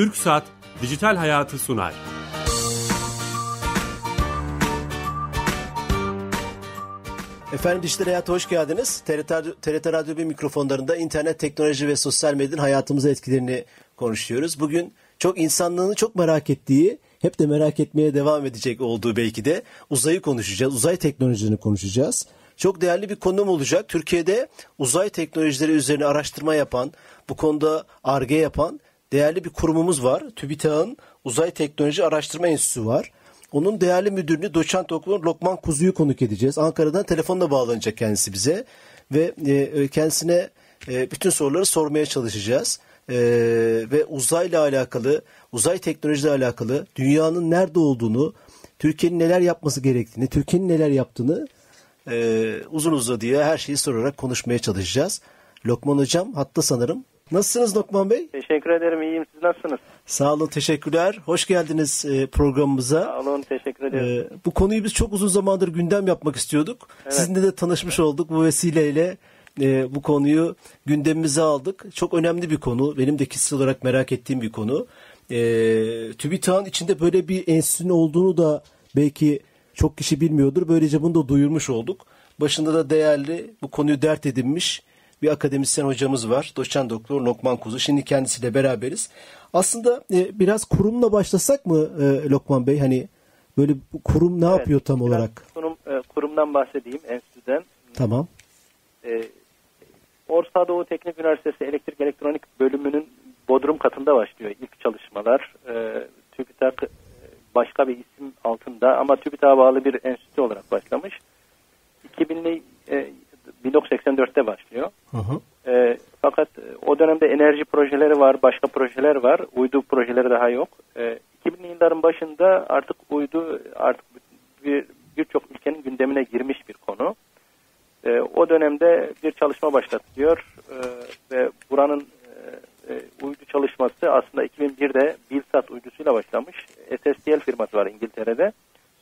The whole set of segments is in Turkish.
Türk Saat Dijital Hayatı sunar. Efendim Dijital Hayat'a hoş geldiniz. TRT, TRT Radyo 1 mikrofonlarında internet, teknoloji ve sosyal medyanın hayatımıza etkilerini konuşuyoruz. Bugün çok insanlığını çok merak ettiği, hep de merak etmeye devam edecek olduğu belki de uzayı konuşacağız. Uzay teknolojilerini konuşacağız. Çok değerli bir konum olacak. Türkiye'de uzay teknolojileri üzerine araştırma yapan, bu konuda ARGE yapan değerli bir kurumumuz var. TÜBİTAK'ın Uzay Teknoloji Araştırma Enstitüsü var. Onun değerli müdürünü doçent doktor Lokman Kuzu'yu konuk edeceğiz. Ankara'dan telefonla bağlanacak kendisi bize ve e, kendisine e, bütün soruları sormaya çalışacağız. E, ve uzayla alakalı, uzay teknolojiyle alakalı dünyanın nerede olduğunu, Türkiye'nin neler yapması gerektiğini, Türkiye'nin neler yaptığını e, uzun uzadıya her şeyi sorarak konuşmaya çalışacağız. Lokman Hocam hatta sanırım. Nasılsınız Lokman Bey? Teşekkür ederim. İyiyim. Siz nasılsınız? Sağ olun. Teşekkürler. Hoş geldiniz e, programımıza. Sağ olun. Teşekkür ederim. E, bu konuyu biz çok uzun zamandır gündem yapmak istiyorduk. Evet. Sizinle de tanışmış olduk. Bu vesileyle e, bu konuyu gündemimize aldık. Çok önemli bir konu. Benim de kişisel olarak merak ettiğim bir konu. E, TÜBİTAK'ın içinde böyle bir enstitünün olduğunu da belki çok kişi bilmiyordur. Böylece bunu da duyurmuş olduk. Başında da değerli bu konuyu dert edinmiş bir akademisyen hocamız var. Doçent Doktor Lokman Kuzu. Şimdi kendisiyle beraberiz. Aslında e, biraz kurumla başlasak mı e, Lokman Bey? Hani böyle kurum ne evet, yapıyor tam olarak? Kurum, e, kurumdan bahsedeyim enstitüden. Tamam. E, Orta Doğu Teknik Üniversitesi Elektrik Elektronik bölümünün Bodrum katında başlıyor ilk çalışmalar. E, TÜBİTAK e, başka bir isim altında ama TÜBİTAK'a bağlı bir enstitü olarak başlamış. 2000'li e, 1984'te başlıyor. Hı hı. E, fakat o dönemde enerji projeleri var, başka projeler var. Uydu projeleri daha yok. E, 2000'li yılların başında artık uydu artık bir birçok ülkenin gündemine girmiş bir konu. E, o dönemde bir çalışma başlatıyor e, ve buranın e, e uydu çalışması aslında 2001'de Bilsat uydusuyla başlamış. SSTL firması var İngiltere'de.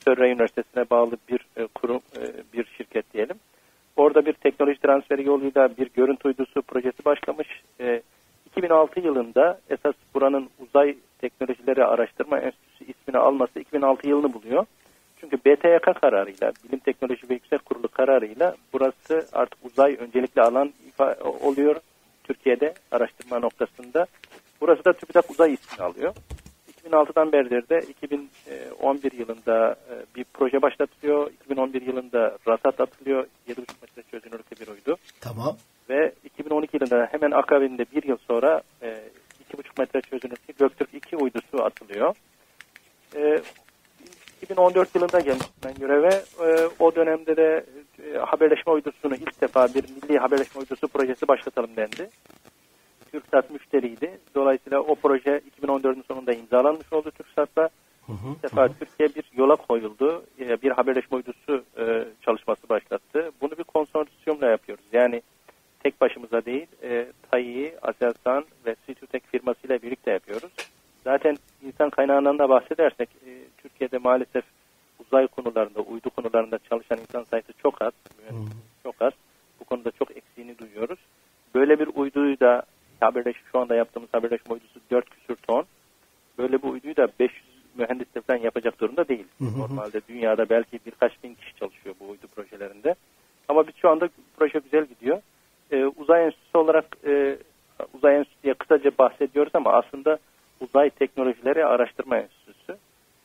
Surrey Üniversitesi'ne bağlı bir e, kurum, e, bir şirket diyelim. Orada bir teknoloji transferi yoluyla bir görüntü uydusu projesi başlamış. E, 2006 yılında esas buranın uzay teknolojileri araştırma enstitüsü ismini alması 2006 yılını buluyor. Çünkü BTYK kararıyla, Bilim Teknoloji ve Yüksek Kurulu kararıyla burası artık uzay öncelikli alan oluyor Türkiye'de araştırma noktasında. Burası da TÜBİTAK uzay ismini alıyor. 2006'dan beridir de 2011 yılında e, bir proje başlatılıyor. 2011 yılında rasat atılıyor. 7,5 metre çözünürlükte bir uydu. Tamam. Ve 2012 yılında hemen akabinde bir yıl sonra 2,5 e, metre çözünürlükte Göktürk 2 uydusu atılıyor. 2014 e, yılında gelmiş ben göreve. O dönemde de haberleşme uydusunu ilk defa bir milli haberleşme uydusu projesi başlatalım dendi. TürkSat müşteriydi. Dolayısıyla o proje 2014'ün sonunda imzalanmış oldu TürkSat'la. İlk defa Türkiye bir yola koyuldu. E, bir haberleşme uydusu e, çalışması başlattı. Bunu bir konsorsiyumla yapıyoruz. Yani tek başımıza değil, e, TAİ, Aselsan ve Situtek firmasıyla birlikte yapıyoruz. Zaten insan kaynağından da bahsedersek Türkiye'de maalesef uzay konularında, uydu konularında çalışan insan sayısı çok az. Çok az. Bu konuda çok eksiğini duyuyoruz. Böyle bir uyduyu da haberleşme şu anda yaptığımız haberleşme uydusu 4 küsür ton. Böyle bir uyduyu da 500 mühendisle falan yapacak durumda değil. Hı hı. Normalde dünyada belki birkaç bin kişi çalışıyor bu uydu projelerinde. Ama biz şu anda proje güzel gidiyor. Ee, uzay enstitüsü olarak e, uzay enstitüsüye kısaca bahsediyoruz ama aslında uzay teknolojileri araştırma enstitüsü.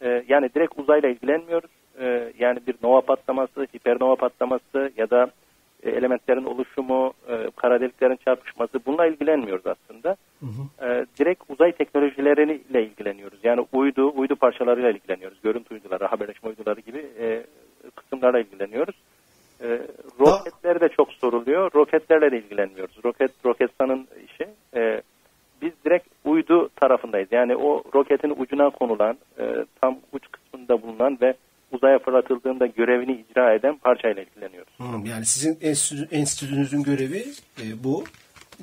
Ee, yani direkt uzayla ilgilenmiyoruz. Ee, yani bir nova patlaması, hipernova patlaması ya da e, elementlerin oluşumu, e, kara deliklerin çarpışması bununla ilgilenmiyoruz aslında. Hı hı. E, direkt uzay teknolojileriyle ilgileniyoruz. Yani uydu, uydu parçalarıyla ilgileniyoruz. Görüntü uyduları, haberleşme uyduları gibi e, kısımlarla ilgileniyoruz. E, roketler de çok soruluyor. Roketlerle de ilgilenmiyoruz. Roket, Roketsan'ın işi. E, biz direkt uydu tarafındayız. Yani o roketin ucuna konulan, e, tam uç kısmında bulunan ve uzaya fırlatıldığında görevini icra eden parçayla ilgileniyoruz. Hmm, yani sizin enstitü, enstitünüzün görevi e, bu.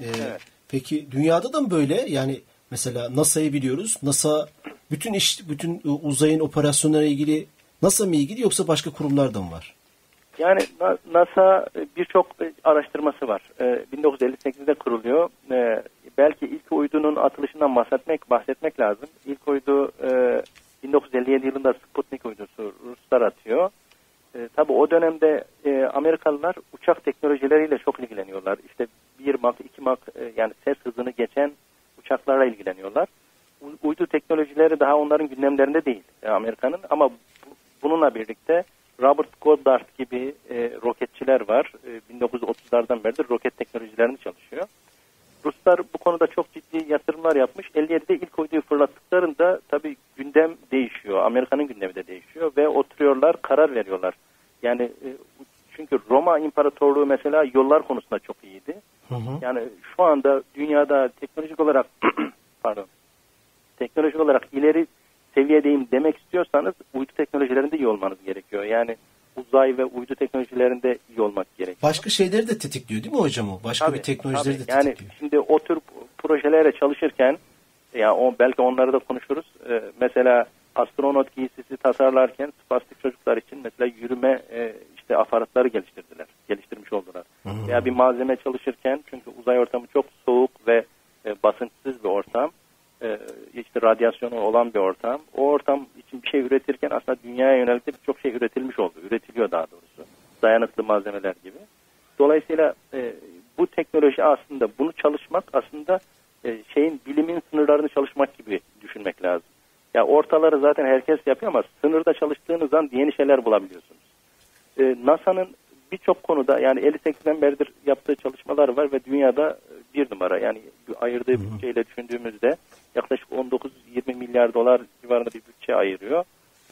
E, evet. Peki dünyada da mı böyle? Yani mesela NASA'yı biliyoruz. NASA bütün iş, bütün uzayın operasyonlarına ilgili NASA mı ilgili yoksa başka kurumlar da mı var? Yani NASA birçok araştırması var. 1958'de kuruluyor. belki ilk uydunun atılışından bahsetmek bahsetmek lazım. İlk uydu e, 1957 yılında Sputnik uydusu Ruslar atıyor. E, tabii o dönemde e, Amerikalılar uçak teknolojileriyle çok ilgileniyorlar. İşte 1 Mach, 2 Mach e, yani ses hızını geçen uçaklarla ilgileniyorlar. U, uydu teknolojileri daha onların gündemlerinde değil e, Amerika'nın ama bu, bununla birlikte Robert Goddard gibi e, roketçiler var. E, 1930'lardan beridir roket teknolojilerini çalışıyor. Ruslar bu konuda çok ciddi yatırımlar yapmış. 57'de ilk uyduyu fırlattıklarında tabii gündem değişiyor. Amerika'nın gündemi de değişiyor ve oturuyorlar karar veriyorlar. Yani e, çünkü Roma İmparatorluğu mesela yollar konusunda çok iyiydi. Hı hı. Yani şu anda dünyada teknolojik olarak pardon teknolojik olarak ileri seviyedeyim demek istiyorsanız uydu teknolojilerinde iyi olmanız gerekiyor. Yani uzay ve uydu teknolojilerinde iyi olmak gerekiyor. Başka şeyleri de tetikliyor değil mi hocam o? Başka tabii, bir teknolojileri tabii. de tetikliyor. Yani şimdi o tür projelere çalışırken yani o, belki onları da konuşuruz. Ee, mesela astronot giysisi tasarlarken spastik çocuklar için mesela yürüme e, işte aparatları geliştirdiler. Geliştirmiş oldular. Hmm. Veya bir malzeme çalışırken çünkü uzay ortamı çok soğuk ve e, basınçsız bir ortam. E, işte radyasyonu olan bir ortam. O ortam şey üretirken aslında dünyaya yönelik de birçok şey üretilmiş oldu. Üretiliyor daha doğrusu. Dayanıklı malzemeler gibi. Dolayısıyla e, bu teknoloji aslında bunu çalışmak aslında e, şeyin bilimin sınırlarını çalışmak gibi düşünmek lazım. Ya ortaları zaten herkes yapıyor ama sınırda çalıştığınız zaman yeni şeyler bulabiliyorsunuz. E, NASA'nın birçok konuda yani 58'den beridir yaptığı çalışmalar var ve dünyada bir numara. Yani ayırdığı bütçeyle düşündüğümüzde yaklaşık 19-20 milyar dolar civarında bir bütçe ayırıyor.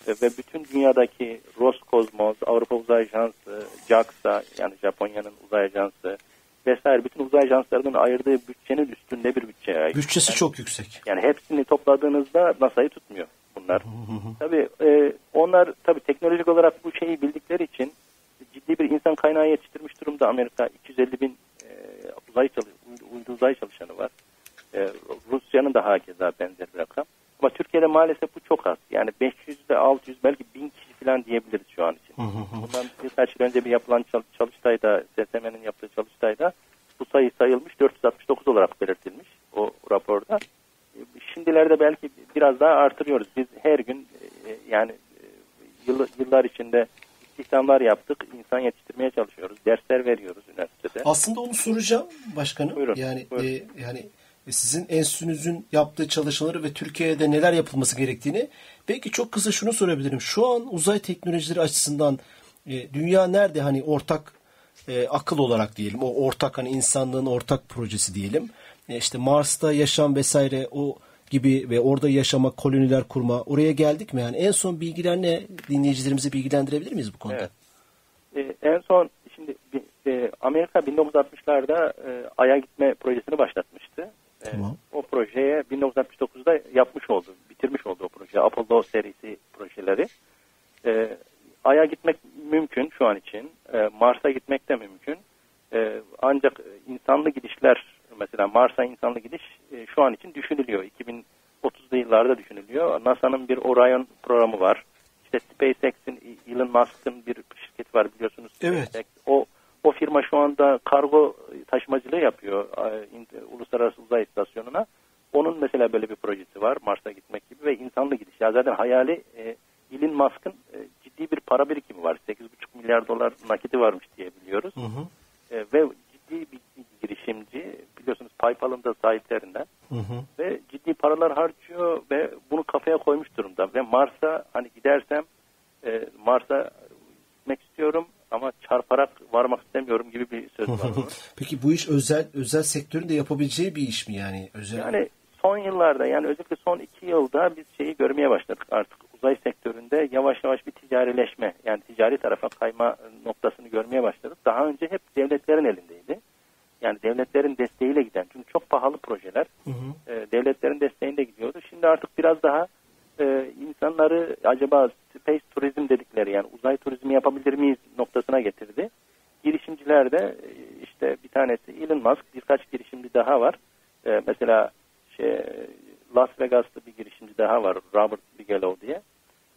Ve bütün dünyadaki Roskosmos, Avrupa Uzay Ajansı, JAXA yani Japonya'nın uzay ajansı vesaire bütün uzay ajanslarının ayırdığı bütçenin üstünde bir bütçe ayırıyor. Bütçesi yani, çok yüksek. Yani hepsini topladığınızda NASA'yı tutmuyor bunlar. tabii e, onlar tabii teknolojik olarak bu şeyi bildikleri için ciddi bir insan kaynağı yetiştirmiş durumda Amerika. 250 bin e, uzay çalış, uydu uzay çalışanı var. E, Rusya'nın da hakeza benzer bir rakam. Ama Türkiye'de maalesef bu çok az. Yani 500 ile 600 belki 1000 kişi falan diyebiliriz şu an için. Bundan birkaç yıl önce bir yapılan çalıştayda, SSM'nin yaptığı çalıştayda bu sayı sayılmış 469 olarak belirtilmiş o raporda. E, şimdilerde belki biraz daha artırıyoruz. Biz her gün e, yani e, yıllar içinde istihdamlar yaptık. insan yetiştirmeye çalışıyoruz. Dersler veriyoruz üniversitede. Aslında onu soracağım başkanım. Buyurun. Yani buyurun. E, yani sizin enstitünüzün yaptığı çalışmaları ve Türkiye'de neler yapılması gerektiğini belki çok kısa şunu sorabilirim. Şu an uzay teknolojileri açısından e, dünya nerede hani ortak e, akıl olarak diyelim o ortak hani insanlığın ortak projesi diyelim. E, işte Mars'ta yaşam vesaire o gibi ve orada yaşama, koloniler kurma oraya geldik mi? Yani en son bilgiler ne? Dinleyicilerimizi bilgilendirebilir miyiz bu konuda? Evet. Ee, en son şimdi e, Amerika 1960'larda e, Ay'a gitme projesini başlatmıştı. E, tamam. O projeye 1969'da yapmış oldu, bitirmiş oldu o proje. Apollo serisi projeleri. E, Ay'a gitmek mümkün şu an için. E, Mars'a gitmek de mümkün. E, ancak insanlı gidişler mesela Mars'a insanlı gidiş e, şu an için düşünülüyor. 2030'lu yıllarda düşünülüyor. NASA'nın bir Orion programı var. İşte SpaceX'in Elon Musk'ın bir şirketi var biliyorsunuz. Evet. SpaceX. O o firma şu anda kargo taşımacılığı yapıyor Uluslararası Uzay İstasyonu'na. Onun mesela böyle bir projesi var Mars'a gitmek gibi ve insanlı gidiş. Ya zaten hayali e, Elon Musk'ın para birikimi var. 8,5 milyar dolar nakiti varmış diye biliyoruz. Hı hı. E, ve ciddi bir girişimci biliyorsunuz PayPal'ın da sahiplerinden hı hı. ve ciddi paralar harcıyor ve bunu kafaya koymuş durumda ve Mars'a hani gidersem e, Mars'a gitmek istiyorum ama çarparak varmak istemiyorum gibi bir söz var. Peki bu iş özel özel sektörün de yapabileceği bir iş mi yani? Özel... Yani son yıllarda yani özellikle son iki yılda biz şeyi görmeye başladık artık uzay sektöründe yavaş yavaş bir ticarileşme yani ticari tarafa kayma noktasını görmeye başladık. Daha önce hep devletlerin elindeydi. Yani devletlerin desteğiyle giden çünkü çok pahalı projeler hı hı. E, devletlerin desteğinde gidiyordu. Şimdi artık biraz daha e, insanları acaba space turizm dedikleri yani uzay turizmi yapabilir miyiz noktasına getirdi. Girişimciler de e, işte bir tanesi Elon Musk birkaç girişimci daha var. E, mesela şey, Las Vegas'ta bir girişimci daha var Robert Bigelow diye.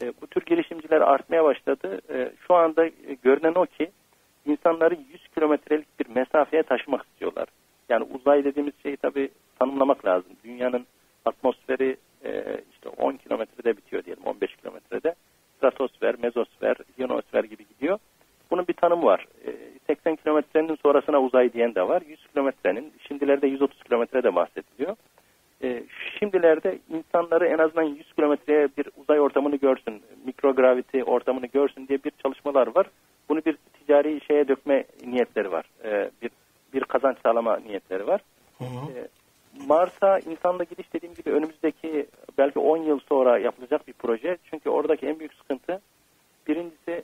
E, bu tür girişimciler artmaya başladı. E, şu anda e, görünen o ki insanları 100 kilometrelik bir mesafeye taşımak istiyorlar. Yani uzay dediğimiz şey tabii tanımlamak lazım. Dünyanın atmosferi e, işte 10 kilometrede bitiyor diyelim 15 kilometrede. Stratosfer, mezosfer, ionosfer gibi gidiyor. Bunun bir tanımı var. E, 80 kilometrenin sonrasına uzay diyen de var. 100 kilometrenin şimdilerde 130 kilometrede bahsediliyor. E, şimdilerde insanları en azından 100 kilometreye bir uzay ortamını görsün, mikrograviti ortamını görsün diye bir çalışmalar var. Bunu bir ticari şeye dökme niyetleri var. E, bir bir kazanç sağlama niyetleri var. Hı hı. E, Mars'a insanla gidiş dediğim gibi önümüzdeki belki 10 yıl sonra yapılacak bir proje. Çünkü oradaki en büyük sıkıntı birincisi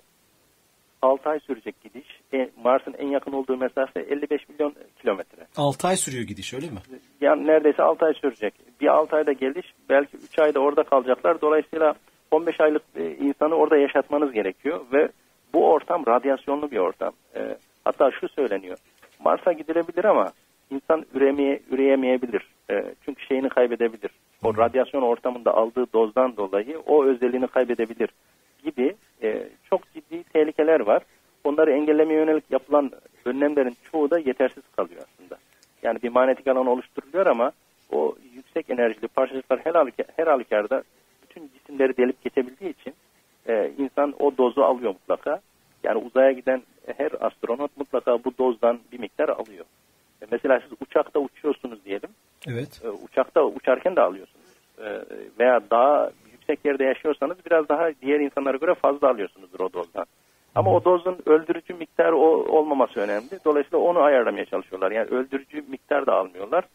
6 ay sürecek gidiş. Mars'ın en yakın olduğu mesafe 55 milyon kilometre. 6 ay sürüyor gidiş öyle mi? Yani neredeyse 6 ay sürecek. Bir 6 ayda geliş belki 3 ayda orada kalacaklar. Dolayısıyla 15 aylık e, insanı orada yaşatmanız gerekiyor ve bu ortam radyasyonlu bir ortam. E, hatta şu söyleniyor. Mars'a gidilebilir ama insan üremeye, üreyemeyebilir. E, çünkü şeyini kaybedebilir. O radyasyon ortamında aldığı dozdan dolayı o özelliğini kaybedebilir gibi e, çok ciddi tehlikeler var. Onları engellemeye yönelik yapılan önlemlerin çoğu da yetersiz kalıyor aslında. Yani bir manyetik alan oluşturuluyor ama o yüksek enerjili parçacıklar her, halüka- her halükarda bütün cisimleri delip geçebildiği için e, insan o dozu alıyor mutlaka. Yani uzaya giden her astronot mutlaka bu dozdan bir miktar alıyor. E, mesela siz uçakta uçuyorsunuz diyelim. Evet. E, uçakta uçarken de alıyorsunuz. E, veya daha yüksek yerde yaşıyorsanız biraz daha diğer insanlara göre fazla alıyorsunuzdur o dozdan. Ama o dozun öldürücü miktarı o, olmaması önemli. Dolayısıyla onu ayarlamaya çalışıyorlar. Yani öldürücü miktar da almıyorlar.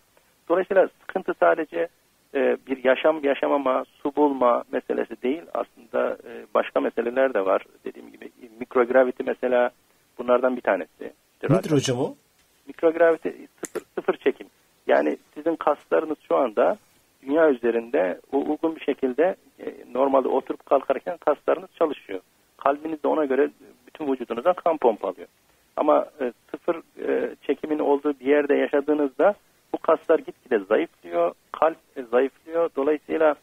Dolayısıyla sıkıntı sadece e, bir yaşam yaşamama, su bulma meselesi değil. Aslında e, başka meseleler de var. Dediğim gibi mikrogravity mesela bunlardan bir tanesi. İşte Nedir hocam o? mikrogravite sıfır, sıfır çekim. Yani sizin kaslarınız şu anda dünya üzerinde uygun bir şekilde e, normalde oturup kalkarken kaslarınız çalışıyor. Kalbiniz de ona göre bütün vücudunuza kan pompalıyor. Ama e, sıfır e, çekimin olduğu bir yerde yaşadığınızda bu kaslar gitgide zayıflıyor, kalp e, zayıflıyor. Dolayısıyla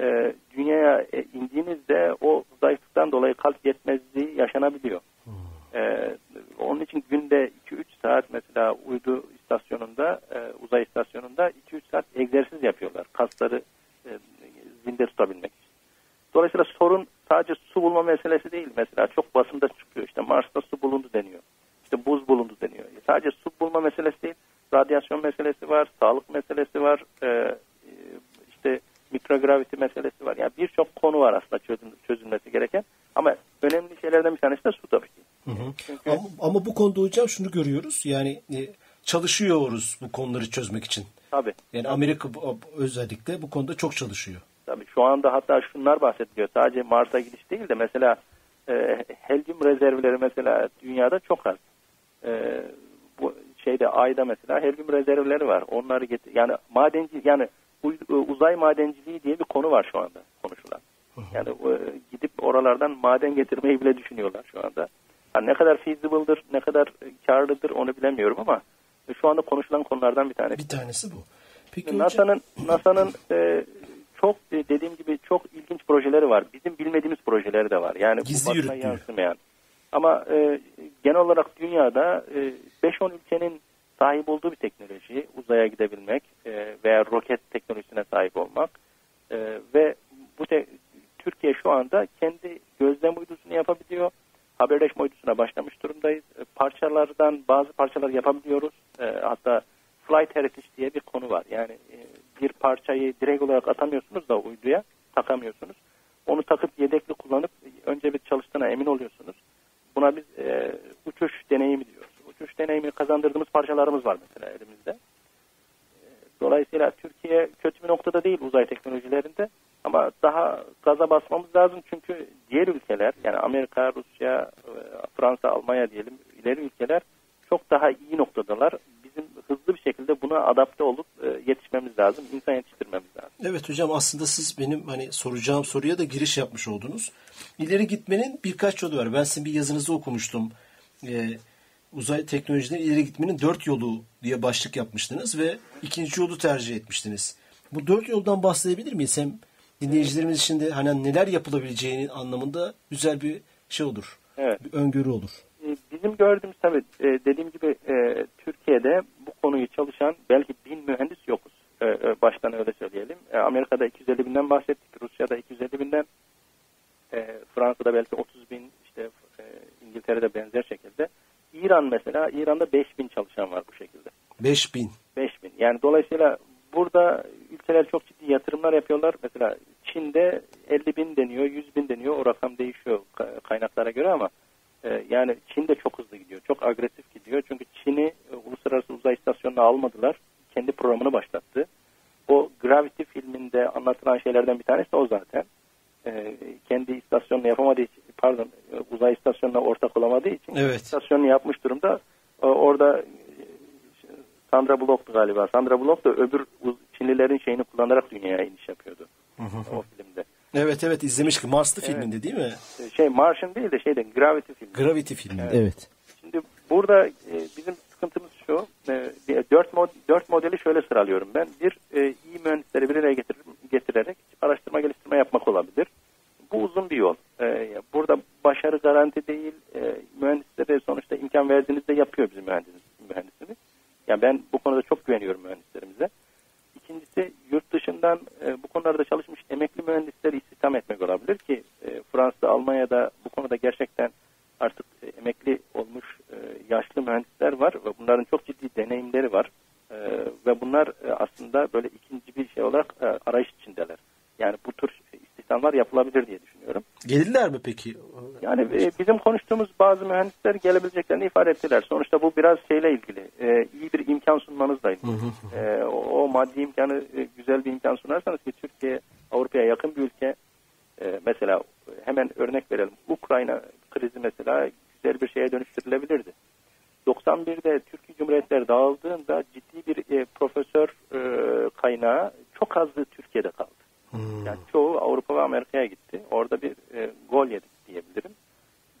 e, dünyaya e, indiğinizde o zayıflıktan dolayı kalp yetmezliği yaşanabiliyor. Ee, onun için günde 2-3 saat mesela uydu istasyonunda, e, uzay istasyonunda 2-3 saat egzersiz yapıyorlar. Kasları e, zinde tutabilmek. Dolayısıyla sorun sadece su bulma meselesi değil. Mesela çok basında çıkıyor. İşte Mars'ta su bulundu deniyor. İşte buz bulundu deniyor. Sadece su bulma meselesi değil. Radyasyon meselesi var, sağlık meselesi var, e, e, işte mikrograviti meselesi var. Yani birçok konu var aslında çözüm, çözülmesi gereken. Ama önemli şeylerden bir tanesi de su tabii ki. Çünkü Ama, ama bu konuda hocam şunu görüyoruz. Yani e, çalışıyoruz bu konuları çözmek için. tabii, Yani Amerika özellikle bu konuda çok çalışıyor. Tabii şu anda hatta şunlar bahsediliyor. Sadece Mars'a gidiş değil de mesela e, helyum rezervleri mesela dünyada çok az. E, bu şeyde ayda mesela helyum rezervleri var. Onları getir yani madenci yani uy- uzay madenciliği diye bir konu var şu anda konuşulan. Yani e, gidip oralardan maden getirmeyi bile düşünüyorlar şu anda. Ha, ne kadar feasible'dır, ne kadar e, karlıdır onu bilemiyorum ama e, şu anda konuşulan konulardan bir tanesi. Bir tanesi bu. Peki hocam, NASA'nın NASA'nın e, çok e, dediğim gibi çok ilginç projeleri var. Bizim bilmediğimiz projeleri de var. Yani Gizli bu basına yansımayan. Ama e, genel olarak dünyada e, 5-10 ülkenin sahip olduğu bir teknoloji uzaya gidebilmek e, veya roket teknolojisine sahip olmak E, ve bu te- Türkiye şu anda kendi gözlem uydusunu yapabiliyor. Haberleşme uydusuna başlamış durumdayız. E, parçalardan bazı parçalar yapabiliyoruz. E, hatta flight heritage diye bir konu var. Yani e, bir parçayı direkt olarak atamıyorsunuz da uyduya takamıyorsunuz. Onu takıp yedekli kullanıp önce bir çalıştığına emin oluyorsunuz. Buna biz e, uçuş deneyimi diyoruz. Uçuş deneyimi kazandırdığımız parçalarımız var mesela elimizde. E, Dolayısıyla Türkiye kötü bir noktada değil uzay teknolojilerinde ama daha gaza basmamız lazım çünkü diğer ülkeler yani Amerika, Rusya, e, Fransa, Almanya diyelim ileri ülkeler çok daha iyi noktadalar. Bizim hızlı bir şekilde buna adapte olup e, yetişmemiz lazım, insan yetiştirmemiz lazım. Evet hocam aslında siz benim hani soracağım soruya da giriş yapmış oldunuz. İleri gitmenin birkaç yolu var. Ben sizin bir yazınızı okumuştum. Ee, uzay teknolojiden ileri gitmenin dört yolu diye başlık yapmıştınız ve ikinci yolu tercih etmiştiniz. Bu dört yoldan bahsedebilir miyiz? Hem dinleyicilerimiz için de hani neler yapılabileceğinin anlamında güzel bir şey olur. Evet. Bir öngörü olur. E, Bizim gördüğümüz tabii e, dediğim gibi e, Çalışan belki bin mühendis yokuz. E, e, Amerika'da 250 binden bahsettik. Rusya'da 250 binden. E, Fransa'da belki 30 bin. işte e, İngiltere'de benzer şekilde. İran mesela İran'da 5 bin çalışan var bu şekilde. 5 bin. 5 bin. Yani dolayısıyla burada ülkeler çok ciddi yatırımlar yapıyorlar. Mesela Çin'de 50 bin deniyor, 100 bin deniyor. O rakam değişiyor kaynaklara göre ama e, yani Çin de. Çok agresif gidiyor. Çünkü Çin'i e, uluslararası uzay istasyonuna almadılar. Kendi programını başlattı. O Gravity filminde anlatılan şeylerden bir tanesi de o zaten. E, kendi istasyonunu yapamadığı için, pardon uzay istasyonuna ortak olamadığı için evet. istasyonunu yapmış durumda. orada Sandra Bullock'tu galiba. Sandra Bullock da öbür Çinlilerin şeyini kullanarak dünyaya iniş yapıyordu. Hı hı. O filmde. Evet evet izlemiştim. Marslı evet. filminde değil mi? Şey Martian değil de şeyden Gravity filmi. Gravity filmi. Evet. evet. Şimdi burada e, bizim sıkıntımız şu. E, dört, mod, dört modeli şöyle sıralıyorum ben. Bir e, iyi mühendisleri bir araya getir, getirerek araştırma geliştirme yapmak olabilir. Bu uzun bir yol. E, burada başarı garanti değil. E, mühendislere sonuçta imkan verdiğinizde yapıyor bizim mühendisimiz. mühendisimiz. Yani ben bu konuda çok güveniyorum mühendislerimize. İkincisi yurt dışından e, bu konularda çalışmış emekli mühendisleri istihdam etmek olabilir ki e, Fransa, Almanya'da bu konuda gerçekten artık e, emekli olmuş e, yaşlı mühendisler var ve bunların çok ciddi deneyimleri var. E, ve bunlar e, aslında böyle ikinci bir şey olarak e, arayış içindeler. Yani bu tür istihdamlar yapılabilir diye düşünüyorum. Gelirler mi peki? Yani e, bizim konuştuğumuz bazı mühendisler gelebileceklerini ifade ettiler. Sonuçta bu biraz şeyle ilgili. E, iyi bir imkan sunmanızla ilgili. E, o, o maddi imkanı e, güzel bir imkan sunarsanız ki Türkiye Avrupa'ya yakın bir ülke. E, mesela hemen örnek verelim. Ukrayna krizi mesela güzel bir şeye dönüştürülebilirdi. 91'de Türkiye Cumhuriyetleri dağıldığında ciddi bir e, profesör e, kaynağı çok azdı Türkiye'de kaldı. Hmm. Yani çoğu Avrupa ve Amerika'ya gitti. Orada bir e, gol yedik diyebilirim.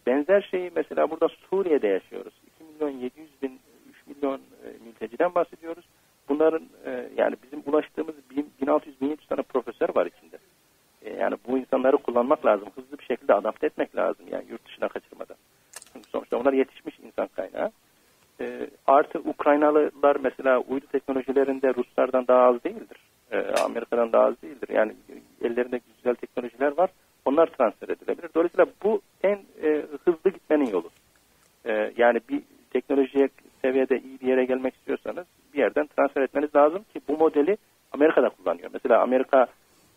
Benzer şeyi mesela burada Suriye'de yaşıyoruz. 2 milyon 700 bin, 3 milyon e, mülteciden bahsediyoruz. Bunların e, yani bizim ulaştığımız 1600-1700 tane profesör var içinde. E, yani bu insanları kullanmak lazım. Hızlı bir şekilde adapte etmek lazım yani yurt dışına kaçırmadan. Çünkü sonuçta onlar yetişmiş insan kaynağı. E, artı Ukraynalılar mesela uydu teknolojilerinde Ruslardan daha az değildir. E, Amerika'dan daha az değildir. Yani ellerinde güzel teknolojiler var. Onlar transfer edilebilir. Dolayısıyla bu en e, hızlı gitmenin yolu. E, yani bir teknolojiye seviyede iyi bir yere gelmek istiyorsanız bir yerden transfer etmeniz lazım ki bu modeli Amerika'da kullanıyor. Mesela Amerika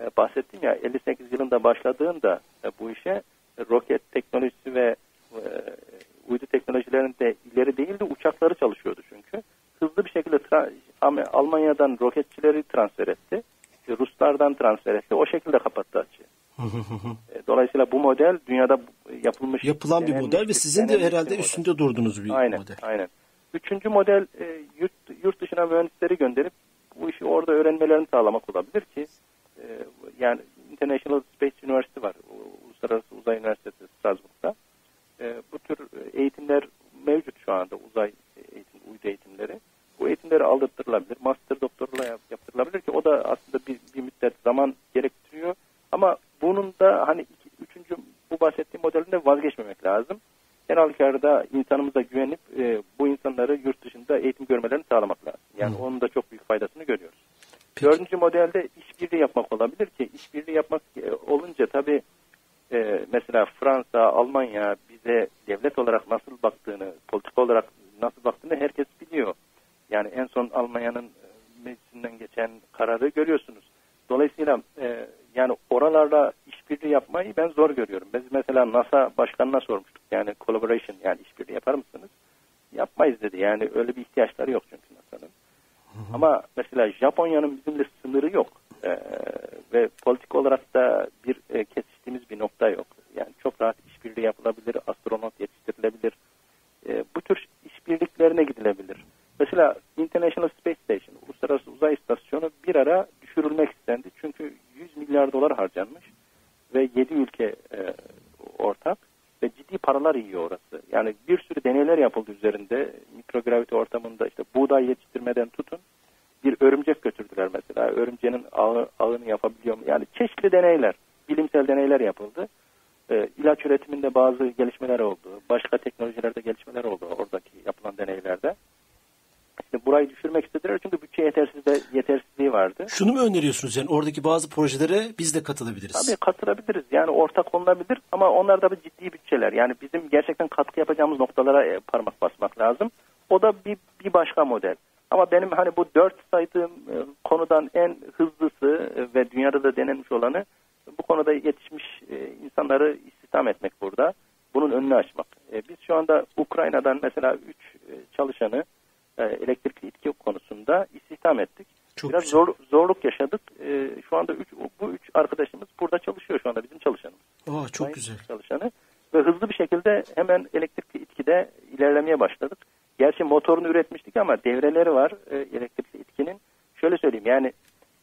e, bahsettim ya 58 yılında başladığında e, bu işe e, roket teknolojisi ve e, uydu teknolojilerinde ileri değildi uçakları çalışıyordu çünkü. Hızlı bir şekilde Almanya'dan roketçileri transfer etti. Ruslardan transfer etti. O şekilde kapattı açığı. E, dolayısıyla bu model dünyada yapılmış. Yapılan bir model ve sizin de herhalde bir üstünde durdunuz bir aynen, model. Aynen. Üçüncü model e, yurt, yurt dışına mühendisleri gönderip bu işi orada öğrenmelerini sağlamak olabilir ki e, yani International Space University var. Uluslararası Uzay Üniversitesi Strasbourg'da. Bu tür eğitimler mevcut şu anda uzay eğitim, uydu eğitimleri. Bu eğitimleri aldırtılabilir. Master doktorla yaptırılabilir ki o da aslında bir, bir müddet zaman gerektiriyor ama bunun da hani iki, üçüncü bu bahsettiğim modelinde vazgeçmemek lazım. En halükarda insanımıza güvenip e, bu insanları yurt dışında eğitim görmelerini sağlamak lazım. Yani Hı. onun da çok büyük faydasını görüyoruz. Peki. Dördüncü modelde işbirliği yapmak olabilir ki işbirliği yapmak e, olunca tabii e, mesela Fransa, Almanya bize devlet olarak nasıl baktığını, politik olarak nasıl baktığını herkes biliyor. Yani en son Almanya'nın e, meclisinden geçen kararı görüyorsunuz. Dolayısıyla e, yani oralarla işbirliği yapmayı ben zor görüyorum. Biz mesela NASA başkanına sormuştuk. Yani collaboration yani işbirliği yapar mısınız? Yapmayız dedi. Yani öyle bir ihtiyaçları yok çünkü NASA'nın. Ama mesela Japonya'nın bizimle sınırı yok. Ee, ve politik olarak da bir e, kesiştiğimiz bir nokta yok. Yani çok rahat işbirliği yapılabilir, astronot yetiştirilebilir. E, bu tür işbirliklerine gidilebilir. Mesela International Space Station, Uluslararası Uzay İstasyonu bir ara düşürülmek istendi. Çünkü 100 milyar dolar harcanmış ve 7 ülke e, ortak ve ciddi paralar yiyor orası. Yani bir sürü deneyler yapıldı üzerinde mikrograviti ortamında işte buğday yetiştirmeden tutun bir örümcek götürdüler mesela. Örümceğin ağı, ağını yapabiliyor mu? Yani çeşitli deneyler, bilimsel deneyler yapıldı. E, ilaç üretiminde bazı gelişmeler oldu. Başka teknolojilerde gelişmeler oldu oradaki yapılan deneylerde. İşte burayı düşürmek istediler çünkü bütçe yetersizliği, yetersizliği vardı. Şunu mu öneriyorsunuz yani oradaki bazı projelere biz de katılabiliriz? Tabii katılabiliriz. Yani ortak olunabilir ama onlar da bir ciddi bütçeler. Yani bizim gerçekten katkı yapacağımız noktalara e, parmak basmak lazım. O da bir, bir başka model. Ama benim hani bu dört saydığım e, konudan en hızlısı e, ve dünyada da denenmiş olanı bu konuda yetişmiş insanları istihdam etmek burada. Bunun önünü açmak. Biz şu anda Ukrayna'dan mesela üç çalışanı elektrikli itki konusunda istihdam ettik. Çok Biraz zor, zorluk yaşadık. Şu anda üç, bu üç arkadaşımız burada çalışıyor şu anda bizim çalışanımız. Aa, çok güzel. Çalışanı. Ve hızlı bir şekilde hemen elektrikli itkide ilerlemeye başladık. Gerçi motorunu üretmiştik ama devreleri var e, elektrikli itkinin. Şöyle söyleyeyim yani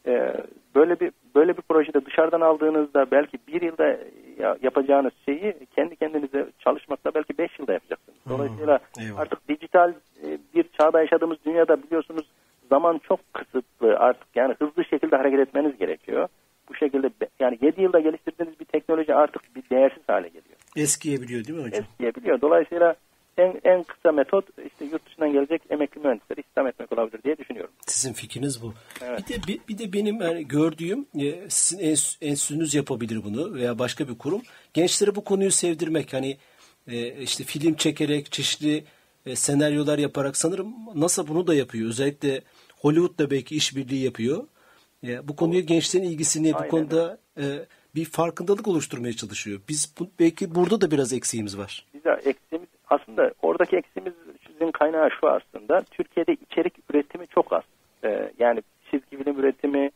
e, böyle bir böyle bir projede dışarıdan aldığınızda belki bir yılda ya, yapacağınız şeyi kendi kendinize çalışmakla belki beş yılda yapacaksınız. Dolayısıyla hmm, artık dijital e, bir çağda yaşadığımız dünyada biliyorsunuz zaman çok kısıtlı artık yani hızlı şekilde hareket etmeniz gerekiyor. Bu şekilde yani 7 yılda geliştirdiğiniz bir teknoloji artık bir değersiz hale geliyor. Eskiyebiliyor değil mi hocam? Eskiyebiliyor. Dolayısıyla en, en kısa metot işte yurt dışından gelecek emekli mühendisleri istihdam etmek olabilir diye düşünüyorum. Sizin fikriniz bu. Evet. Bir de bir, bir de benim yani gördüğüm e, sizin ens, enstitünüz yapabilir bunu veya başka bir kurum. Gençlere bu konuyu sevdirmek hani e, işte film çekerek çeşitli e, senaryolar yaparak sanırım NASA bunu da yapıyor. Özellikle Hollywood da belki işbirliği yapıyor. E, bu konuya gençlerin ilgisini Aynen. bu konuda e, bir farkındalık oluşturmaya çalışıyor. Biz bu, belki burada da biraz eksiğimiz var. De eksiğimiz aslında oradaki eksiğimiz sizin kaynağı şu aslında. Türkiye'de içerik üretimi çok az. Ee, yani çizgi film üretimi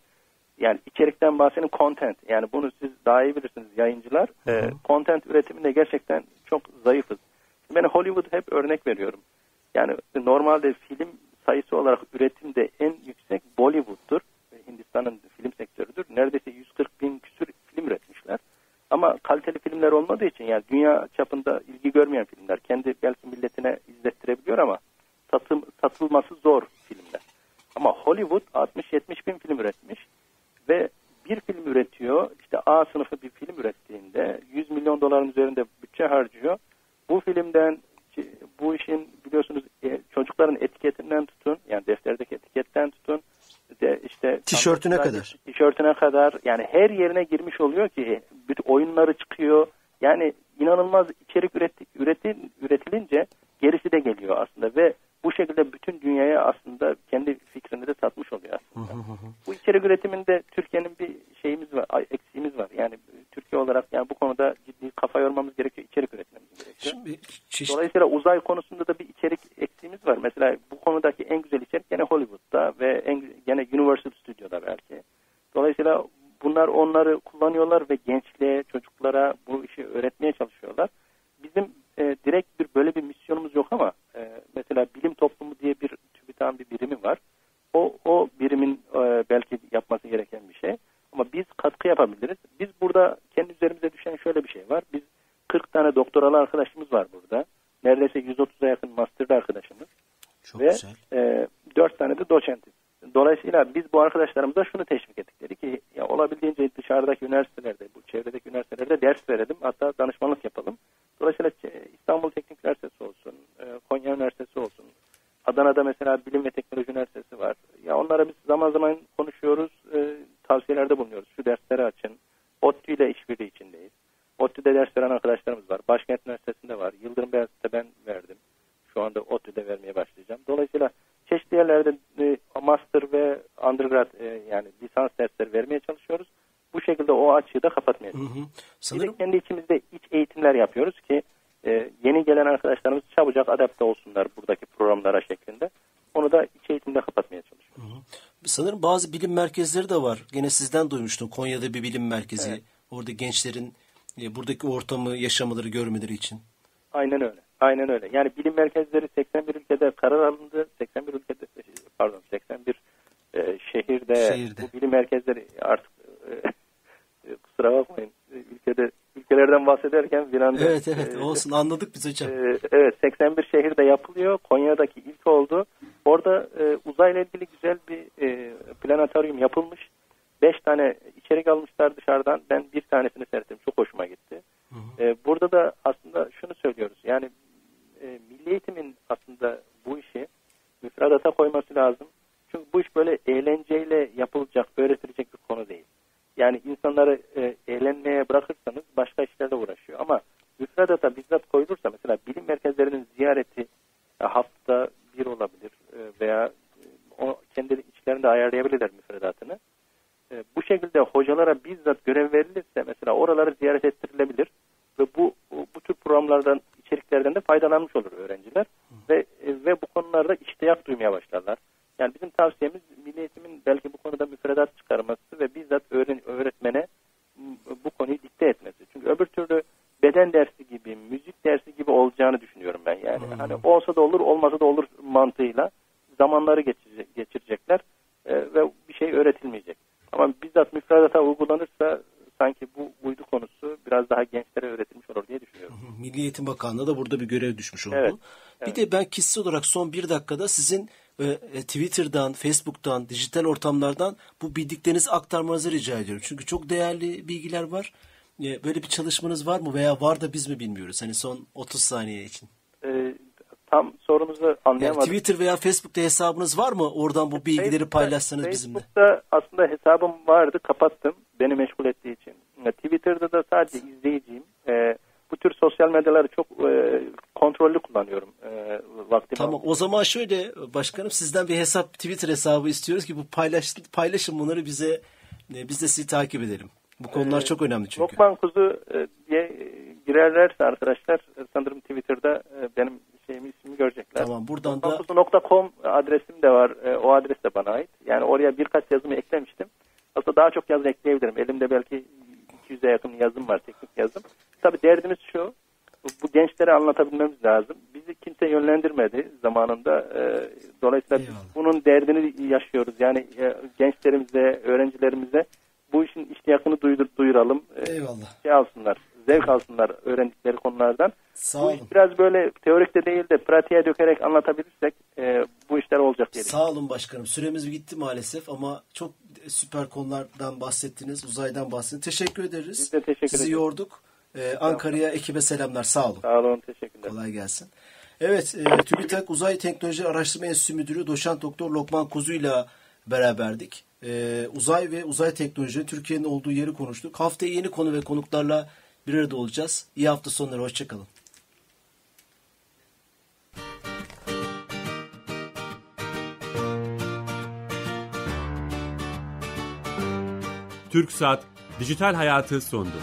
yani içerikten bahsedelim content. Yani bunu siz daha iyi bilirsiniz yayıncılar. Ee, content üretiminde gerçekten çok zayıfız. Ben Hollywood hep örnek veriyorum. Yani normalde film sayısı olarak üretimde en yüksek Bollywood'dur. Hindistan'ın film sektörüdür. Neredeyse 140 bin küsür film üretmişler. Ama kaliteli filmler olmadığı için yani dünya çapında ilgi görmeyen filmler kendi belki milletine izlettirebiliyor ama satım, satılması zor filmler. Ama Hollywood 60-70 bin film üretmiş ve bir film üretiyor işte A sınıfı bir film ürettiğinde 100 milyon doların üzerinde bütçe harcıyor. Bu filmden bu işin biliyorsunuz e, çocukların etiketinden tutun yani defterdeki etiketten tutun de işte tişörtüne kadar. Tişörtüne kadar yani her yerine girmiş oluyor ki bütün oyunları çıkıyor. Yani inanılmaz içerik üretti, üretin, üretilince gerisi de geliyor aslında ve bu şekilde bütün dünyaya aslında kendi fikrini de satmış oluyor aslında. bu içerik üretiminde Türkiye'nin bir şeyimiz var, eksiğimiz var. Yani Türkiye olarak yani bu konuda ciddi kafa yormamız gerekiyor, içerik üretmemiz gerekiyor. Şimdi, çeşit... Dolayısıyla uzay konusunda da bir içerik eksiğimiz var. Mesela bu konudaki en güzel içerik gene Hollywood'da ve en, gene Universal Studio'da belki. Dolayısıyla bunlar onları kullanıyorlar ve gençliğe, çocuklara bu işi öğretmeye çalışıyorlar. Bizim e, direkt bir böyle bir misyonumuz yok ama e, mesela bilim toplumu diye bir TÜBİTAK'ın bir birimi var. O, o birimin e, belki yapması gereken bir şey. Ama biz katkı yapabiliriz. Biz burada kendi üzerimize düşen şöyle bir şey var. Biz 40 tane doktoralı arkadaşımız var burada. Neredeyse 130'a yakın masterlı arkadaşımız. Çok ve güzel. E, 4 tane de doçentiz. Dolayısıyla biz bu arkadaşlarımıza şunu teşvik ettik. Dedi ki ya olabildiğince dışarıdaki üniversitelerde, bu çevredeki üniversitelerde ders verelim. Hatta danışmanlık yapalım. Dolayısıyla İstanbul Teknik Üniversitesi olsun, e, Konya Üniversitesi olsun, Adana'da mesela Bilim ve Teknoloji Üniversitesi var. Ya onlara biz zaman zaman konuşuyoruz, e, tavsiyelerde bulunuyoruz. Şu dersleri açın. ODTÜ ile işbirliği içindeyiz. ODTÜ'de ders veren arkadaşlarımız var. Başkent Üniversitesi'nde var. Yıldırım Beyazıt'ta ben verdim. Şu anda ODTÜ'de vermeye başlayacağım. Dolayısıyla çeşitli yerlerde e, master ve undergrad e, yani lisans dersleri vermeye çalışıyoruz. Bu şekilde o açığı da kapatmaya çalışıyoruz. Sanırım... Bir kendi içimizde iç eğitimler yapıyoruz ki e, yeni gelen arkadaşlarımız çabucak adapte olsunlar buradaki programlara şeklinde. Onu da iç eğitimde kapatmaya çalışıyoruz. Hı hı. Sanırım bazı bilim merkezleri de var. Gene sizden duymuştum. Konya'da bir bilim merkezi. Evet. Orada gençlerin buradaki ortamı yaşamaları, görmeleri için. Aynen öyle. Aynen öyle. Yani bilim merkezleri 81 ülkede karar alındı. 81 ülkede pardon 81 e, şehirde, şehirde bu bilim merkezleri artık e, kusura bakmayın ülkede ülkelerden bahsederken bir anda Evet evet e, olsun anladık biz hocam. E, evet 81 şehirde yapılıyor. Konya'daki ilk oldu. Orada e, uzayla ilgili güzel bir e, planetaryum yapılmış. Beş tane içerik almışlar dışarıdan. Ben bir tanesini seyrettim. Çok hoşuma gitti. Hı hı. E, burada da aslında şunu söylüyoruz. Yani e, milli eğitimin aslında bu işi müfredata koyması lazım. Çünkü bu iş böyle eğlenceyle yapılacak, öğretilecek bir konu değil. Yani insanları e, eğlenmeye bırakırsanız başka işlerle uğraşıyor. Ama müfredata bizzat koyulursa mesela bilim merkezlerinin ziyareti e, hafta bir olabilir e, veya e, o kendi içlerinde ayarlayabilirler müfredatını. E, bu şekilde hocalara bizzat görev verilirse mesela oraları ziyaret ettirilebilir ve bu bu tür programlardan içeriklerden de faydalanmış olur öğrenciler ve e, ve bu konularda iştiyak duymaya başlarlar. Yani bizim tavsiyemiz milli eğitimin belki bu konuda müfredat çıkarması ve bizzat öğren, öğretmene bu konuyu dikte etmesi. Çünkü öbür türlü beden dersi gibi, müzik dersi gibi olacağını düşünüyorum ben yani. Hmm. Hani olsa da olur, olmasa da olur mantığıyla zamanları geçirecek, geçirecekler e, ve bir şey öğretilmeyecek. Ama bizzat müfredata uygulanırsa sanki bu uydu konusu biraz daha gençlere öğretilmiş olur diye düşünüyorum. Milli Eğitim Bakanlığı da burada bir görev düşmüş oldu. Evet, evet. Bir de ben kişisel olarak son bir dakikada sizin e, Twitter'dan, Facebook'tan, dijital ortamlardan bu bildiklerinizi aktarmanızı rica ediyorum. Çünkü çok değerli bilgiler var. E, böyle bir çalışmanız var mı veya var da biz mi bilmiyoruz? Hani son 30 saniye için. E, tam sorunuzu anlayamadım. Yani Twitter veya Facebook'ta hesabınız var mı? Oradan bu bilgileri Facebook'ta, paylaşsanız Facebook'ta bizimle. Facebook'ta aslında hesabım vardı, kapattım. Beni meşgul ettiği için. Twitter'da da sadece izleyiciyim. E, tür sosyal medyaları çok e, kontrollü kullanıyorum e, vaktimi. Tamam o zaman şöyle başkanım sizden bir hesap Twitter hesabı istiyoruz ki bu paylaş, paylaşın bunları bize e, biz de sizi takip edelim. Bu konular ee, çok önemli çünkü. Lokman Kuzu e, diye girerlerse arkadaşlar e, sanırım Twitter'da e, benim şeyimi ismimi görecekler. Tamam buradan da Lokmankuzu.com adresim de var. E, o adres de bana ait. Yani oraya birkaç yazımı eklemiştim. Aslında daha çok yazı ekleyebilirim. Elimde belki 200'e yakın yazım var, teknik yazım. Tabii derdimiz şu, bu gençlere anlatabilmemiz lazım. Bizi kimse yönlendirmedi zamanında. E, dolayısıyla Eyvallah. bunun derdini yaşıyoruz. Yani e, gençlerimize, öğrencilerimize bu işin iştiyakını duyur, duyuralım. E, Eyvallah. Şey alsınlar, zevk alsınlar öğrendikleri konulardan. Sağ olun. Bu iş biraz böyle teorikte değil de pratiğe dökerek anlatabilirsek e, bu işler olacak diye. Sağ olun başkanım. Süremiz gitti maalesef ama çok süper konulardan bahsettiniz. Uzaydan bahsettiniz. Teşekkür ederiz. Biz de teşekkür Sizi yorduk. Ee, Ankara'ya ekibe selamlar. Sağ olun. Sağ olun. Teşekkürler. Kolay gelsin. Evet, e, TÜBİTAK Uzay Teknoloji Araştırma Enstitüsü Müdürü Doşent Doktor Lokman Kuzu ile beraberdik. E, uzay ve uzay teknoloji Türkiye'nin olduğu yeri konuştuk. Haftaya yeni konu ve konuklarla bir arada olacağız. İyi hafta sonları. Hoşçakalın. Türk Saat Dijital Hayatı sondu.